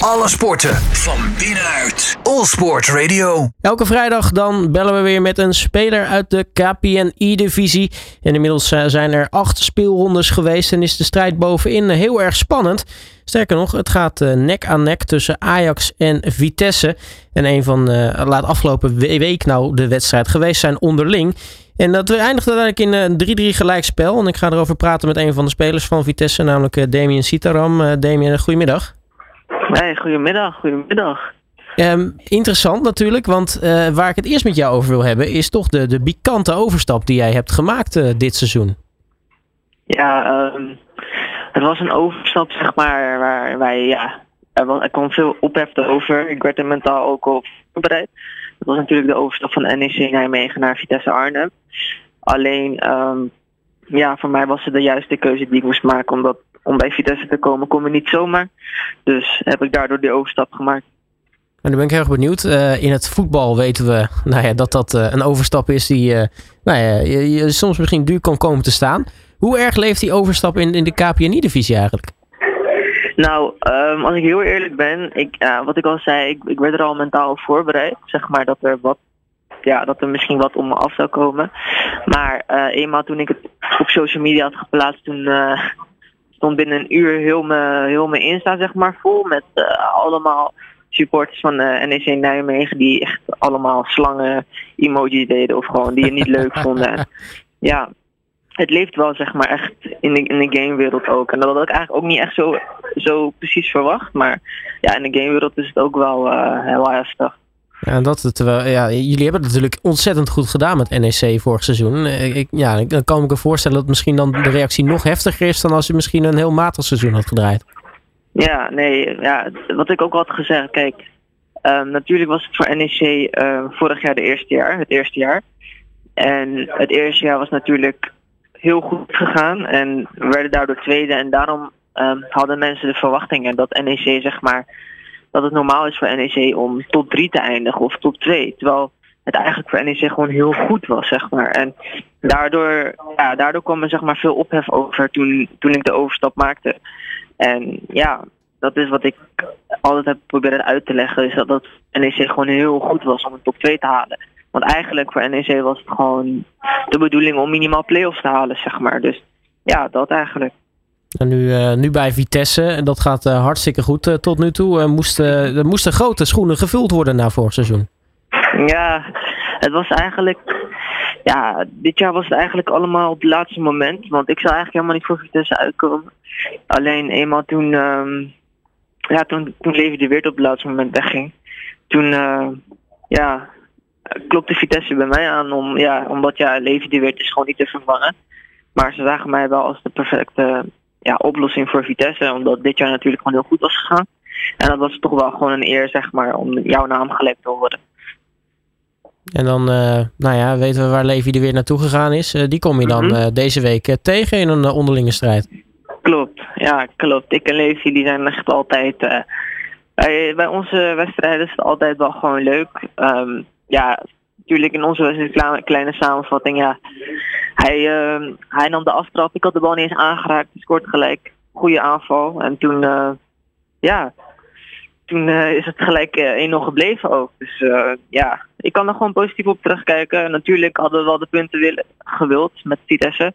Alle sporten van binnenuit. All Sport Radio. Elke vrijdag dan bellen we weer met een speler uit de KPNI-divisie. En inmiddels eh, zijn er acht speelrondes geweest en is de strijd bovenin heel erg spannend. Sterker nog, het gaat eh, nek aan nek tussen Ajax en Vitesse. En een van, uh, laat afgelopen week nou de wedstrijd geweest zijn onderling. En dat eindigt uiteindelijk in een 3-3 gelijkspel. En ik ga erover praten met een van de spelers van Vitesse, namelijk Damien Sitaram. Damien, goedemiddag. Nee, goedemiddag, goedemiddag. Um, interessant natuurlijk, want uh, waar ik het eerst met jou over wil hebben, is toch de, de pikante overstap die jij hebt gemaakt uh, dit seizoen. Ja, um, het was een overstap, zeg maar, waar wij, ja, er, er kwam veel ophef over. Ik werd er mentaal ook op voorbereid. Dat was natuurlijk de overstap van NEC Nijmegen naar Vitesse Arnhem. Alleen, um, ja, voor mij was het de juiste keuze die ik moest maken, omdat om bij Vitesse te komen, kom je niet zomaar. Dus heb ik daardoor die overstap gemaakt. En dan ben ik heel erg benieuwd. Uh, in het voetbal weten we nou ja, dat dat uh, een overstap is die uh, nou ja, je, je, soms misschien duur kan komen te staan. Hoe erg leeft die overstap in, in de KPNI-divisie eigenlijk? Nou, um, als ik heel eerlijk ben, ik, wat ik al zei, ik, ik werd er al mentaal op voorbereid. Zeg maar dat er wat ja, dat er misschien wat om me af zou komen. Maar eenmaal toen ik het op social media had geplaatst, toen stond binnen een uur heel mijn heel me Insta zeg maar vol met uh, allemaal supporters van uh, NEC Nijmegen die echt allemaal slangen emoji deden of gewoon die je niet leuk vonden. ja, het leeft wel zeg maar echt in de, in de gamewereld ook. En dat had ik eigenlijk ook niet echt zo, zo precies verwacht. Maar ja, in de gamewereld is het ook wel uh, heel heftig. Ja, dat, terwijl, ja, jullie hebben het natuurlijk ontzettend goed gedaan met NEC vorig seizoen. Ik, ja, dan kan ik me voorstellen dat misschien dan de reactie nog heftiger is dan als je misschien een heel matig seizoen had gedraaid. Ja, nee, ja, wat ik ook had gezegd, kijk, um, natuurlijk was het voor NEC uh, vorig jaar de eerste jaar, het eerste jaar. En het eerste jaar was natuurlijk heel goed gegaan en we werden daardoor tweede en daarom um, hadden mensen de verwachtingen dat NEC zeg maar dat het normaal is voor NEC om top 3 te eindigen of top 2. Terwijl het eigenlijk voor NEC gewoon heel goed was, zeg maar. En daardoor, ja, daardoor kwam er zeg maar veel ophef over toen, toen ik de overstap maakte. En ja, dat is wat ik altijd heb proberen uit te leggen, is dat, dat NEC gewoon heel goed was om een top 2 te halen. Want eigenlijk voor NEC was het gewoon de bedoeling om minimaal play-offs te halen, zeg maar. Dus ja, dat eigenlijk. En nu, uh, nu bij Vitesse, en dat gaat uh, hartstikke goed uh, tot nu toe. moesten, er moesten grote schoenen gevuld worden na vorig seizoen. Ja, het was eigenlijk. Ja, dit jaar was het eigenlijk allemaal op het laatste moment. Want ik zou eigenlijk helemaal niet voor Vitesse uitkomen. Alleen eenmaal toen. Um, ja, toen, toen Levi de Weert op het laatste moment wegging. Toen. ja, klopte Vitesse bij mij aan. Om, ja, omdat ja, Levi de Weert is gewoon niet te vervangen. Maar ze zagen mij wel als de perfecte ja, oplossing voor Vitesse. Omdat dit jaar natuurlijk gewoon heel goed was gegaan. En dat was toch wel gewoon een eer, zeg maar, om jouw naam gelekt te worden. En dan, uh, nou ja, weten we waar Levi er weer naartoe gegaan is. Uh, die kom je dan mm -hmm. uh, deze week tegen in een onderlinge strijd. Klopt, ja, klopt. Ik en Levi die zijn echt altijd. bij, bij onze wedstrijden is het altijd wel gewoon leuk. Um, ja, natuurlijk in onze kleine, samenvatting, ja. Hij, uh, hij nam de aftrap. Ik had de bal niet eens aangeraakt. Hij scoort gelijk. Goede aanval. En toen, uh, ja, toen uh, is het gelijk 1-0 gebleven ook. Dus ja, ik kan er gewoon positief op terugkijken. Natuurlijk hadden we wel de punten willen, gewild met Vitesse.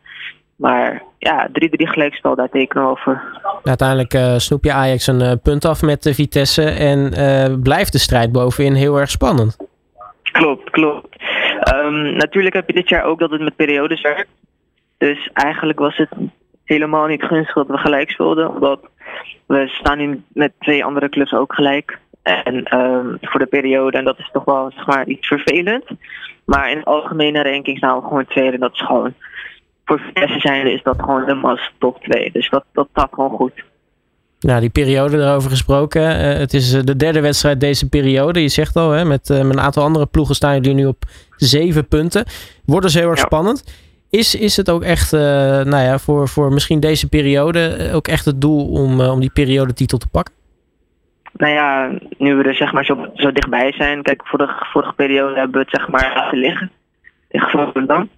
Maar ja, 3-3 gelijkspel, daar tekenen over. Uiteindelijk uh, snoep je Ajax een punt af met de Vitesse. En blijft de strijd bovenin heel erg spannend. Klopt. Um, natuurlijk heb je dit jaar ook dat het met periodes werkt. Dus eigenlijk was het helemaal niet gunstig dat we gelijk speelden. Omdat we staan nu met twee andere clubs ook gelijk. En um, voor de periode, en dat is toch wel zeg maar, iets vervelend. Maar in de algemene ranking staan we gewoon tweede. En dat is gewoon, voor Vitesse zijnde is dat gewoon de mas top 2. Dus dat, dat gewoon goed. Nou, die periode erover gesproken. Uh, het is de derde wedstrijd deze periode. Je zegt al, hè, met, uh, met een aantal andere ploegen staan jullie nu op zeven punten. Wordt dus heel erg ja. spannend. Is, is het ook echt, uh, nou ja, voor, voor misschien deze periode ook echt het doel om, om die periodetitel te pakken? Nou ja, nu we er zeg maar zo, zo dichtbij zijn. Kijk, vorige, vorige periode hebben we het zeg maar laten liggen. Tegen Volendam.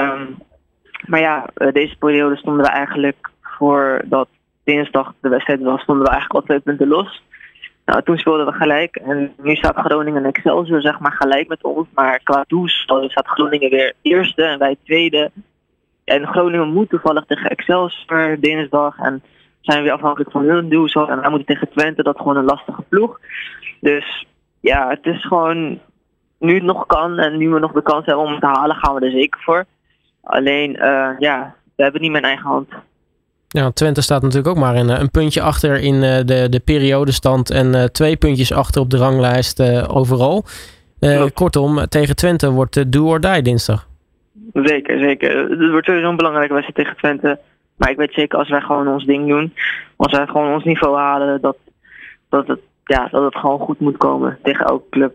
Um, maar ja, deze periode stonden we eigenlijk voor dat dinsdag de wedstrijd was, stonden we eigenlijk al twee punten los. Nou, toen speelden we gelijk. En nu staat Groningen en Excelsior zeg maar gelijk met ons. Maar qua doelsaldo staat Groningen weer eerste en wij tweede. En Groningen moet toevallig tegen Excelsior dinsdag. En zijn we weer afhankelijk van hun doelsaldo. En wij moeten tegen Twente, dat is gewoon een lastige ploeg. Dus ja, het is gewoon... Nu het nog kan en nu we nog de kans hebben om het te halen, gaan we er zeker voor. Alleen, uh, ja, we hebben niet mijn eigen hand. Ja, Twente staat natuurlijk ook maar een, een puntje achter in de, de periodestand en uh, twee puntjes achter op de ranglijst overal. Kortom, tegen Twente wordt de do or die dinsdag. Zeker, zeker. Het wordt sowieso een belangrijke wedstrijd tegen Twente. Maar ik weet zeker als wij gewoon ons ding doen, als wij gewoon ons niveau halen, dat, dat, het, ja, dat het gewoon goed moet komen tegen elke club.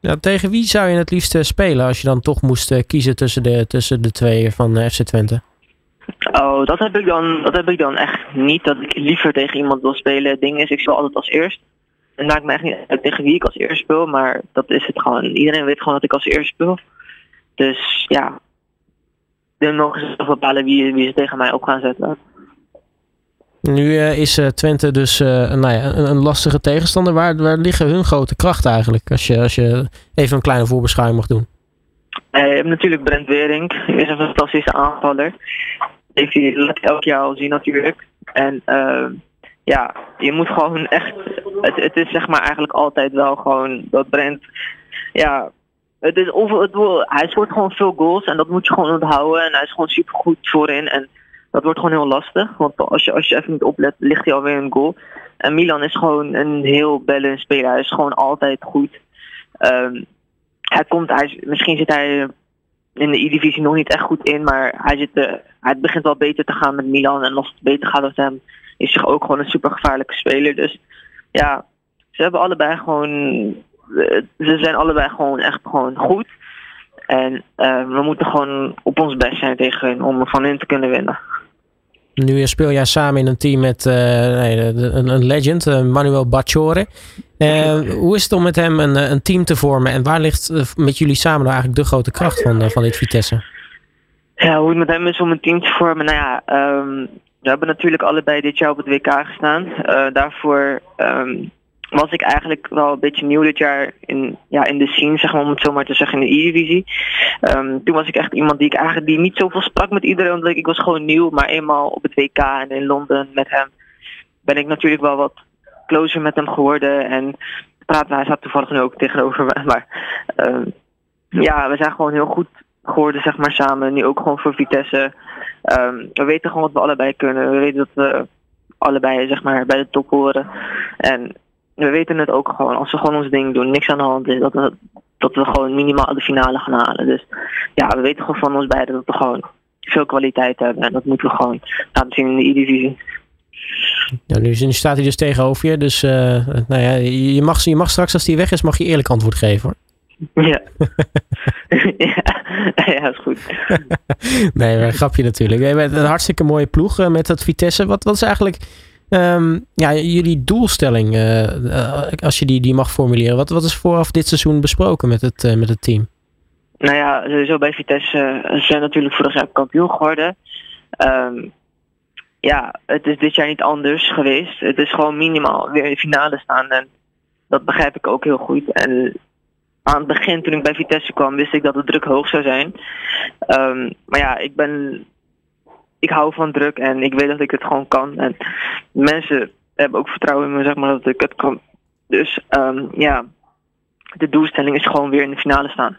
Ja, tegen wie zou je het liefst spelen als je dan toch moest kiezen tussen de, tussen de twee van FC Twente? Oh, dat heb ik dan, dat heb ik dan echt niet. Dat ik liever tegen iemand wil spelen. Het ding is, ik speel altijd als eerst. Het maakt me echt niet uit tegen wie ik als eerst speel, maar dat is het gewoon. Iedereen weet gewoon dat ik als eerst speel. Dus ja, dan mogen ze zelf bepalen wie, wie ze tegen mij op gaan zetten. Nu uh, is uh, Twente dus uh, nou ja, een, een, lastige tegenstander. Waar, waar liggen hun grote krachten eigenlijk? Als je, als je even een kleine voorbeschouwing mag doen. je hebt natuurlijk Brent Wering. Hij is een fantastische aanvaller hij laat elk jaar al zien natuurlijk. En uh, ja, je moet gewoon echt. Het, het is zeg maar eigenlijk altijd wel gewoon dat Brent. Ja, het is over, het, hij scoort gewoon veel goals en dat moet je gewoon onthouden. En hij is gewoon super goed voorin. En dat wordt gewoon heel lastig. Want als je, als je even niet oplet, ligt hij alweer een goal. En Milan is gewoon een heel bellen speler. Hij is gewoon altijd goed. Um, hij komt, hij, misschien zit hij in de E-divisie nog niet echt goed in, maar hij, zit, uh, hij begint wel beter te gaan met Milan. En als het beter gaat met hem, is hij ook gewoon een super gevaarlijke speler. Dus ja, ze hebben allebei gewoon. Uh, ze zijn allebei gewoon echt gewoon goed. En uh, we moeten gewoon op ons best zijn tegen hun om van hen te kunnen winnen. Nu speel jij samen in een team met nee, een, een, legend, Manuel Bacciore. hoe is het om met hem een, een, team te vormen en waar ligt met jullie samen nou eigenlijk de grote kracht van, van dit Vitesse? Ja, hoe het met hem is om een team te vormen. Nou ja, um, we hebben natuurlijk allebei dit jaar op het WK gestaan. Uh, daarvoor um, was ik eigenlijk wel een beetje nieuw dit jaar in, ja, in de scene, zeg maar, om het zo maar te zeggen, in de E-divisie. Um, toen was ik echt iemand die ik eigenlijk die niet zoveel sprak met iedereen, omdat ik, was gewoon nieuw. Maar eenmaal op het WK en in Londen met hem ben ik natuurlijk wel wat closer met hem geworden. En praten, hij zat toevallig nu ook tegenover me. Maar ja, we zijn gewoon heel goed geworden, zeg maar, samen. Nu ook gewoon voor Vitesse. Um, we weten gewoon wat we allebei kunnen. We weten dat we allebei, zeg maar, bij de top horen. En we weten het ook gewoon, als we gewoon ons ding doen, niks aan de hand is, dat we, dat we gewoon minimaal de finale gaan halen. Dus ja, we weten gewoon van ons beiden dat we gewoon veel kwaliteit hebben. En dat moeten we gewoon laten zien in de E-divisie. Ja, nu, staat hij dus tegenover je. Dus uh, nou ja, je, mag, je mag straks, als hij weg is, mag je eerlijk antwoord geven hoor. Ja. ja. ja, is goed. nee, een grapje natuurlijk. Je bent een hartstikke mooie ploeg uh, met dat Vitesse. Wat, wat is eigenlijk um, ja, jullie doelstelling, uh, als je die, die mag formuleren? Wat, wat is vooraf dit seizoen besproken met het, met het team? Nou ja, sowieso bij Vitesse zijn natuurlijk vorig jaar kampioen geworden. Um, ja, het is dit jaar niet anders geweest. Het is gewoon minimaal weer in de finale staan. En dat begrijp ik ook heel goed. En aan het begin, toen ik bij Vitesse kwam, wist ik dat de druk hoog zou zijn. Um, maar ja, ik ben. Ik hou van druk en ik weet dat ik het gewoon kan. En mensen hebben ook vertrouwen in me, zeg maar, dat ik het kan. Dus um, ja, de doelstelling is gewoon weer in de finale staan.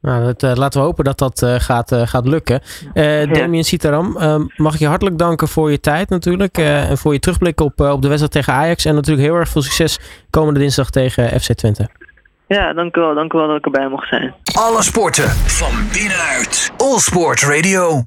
Nou, dat, uh, laten we hopen dat dat uh, gaat, uh, gaat lukken. Damien Sitaram, mag ik je hartelijk danken voor je tijd natuurlijk. en voor je terugblik op, op de wedstrijd tegen Ajax. En natuurlijk heel erg veel succes komende dinsdag tegen FC Twente. Ja, dank u wel. Dank u wel dat ik erbij mocht zijn. Alle sporten van binnenuit. All Sport Radio.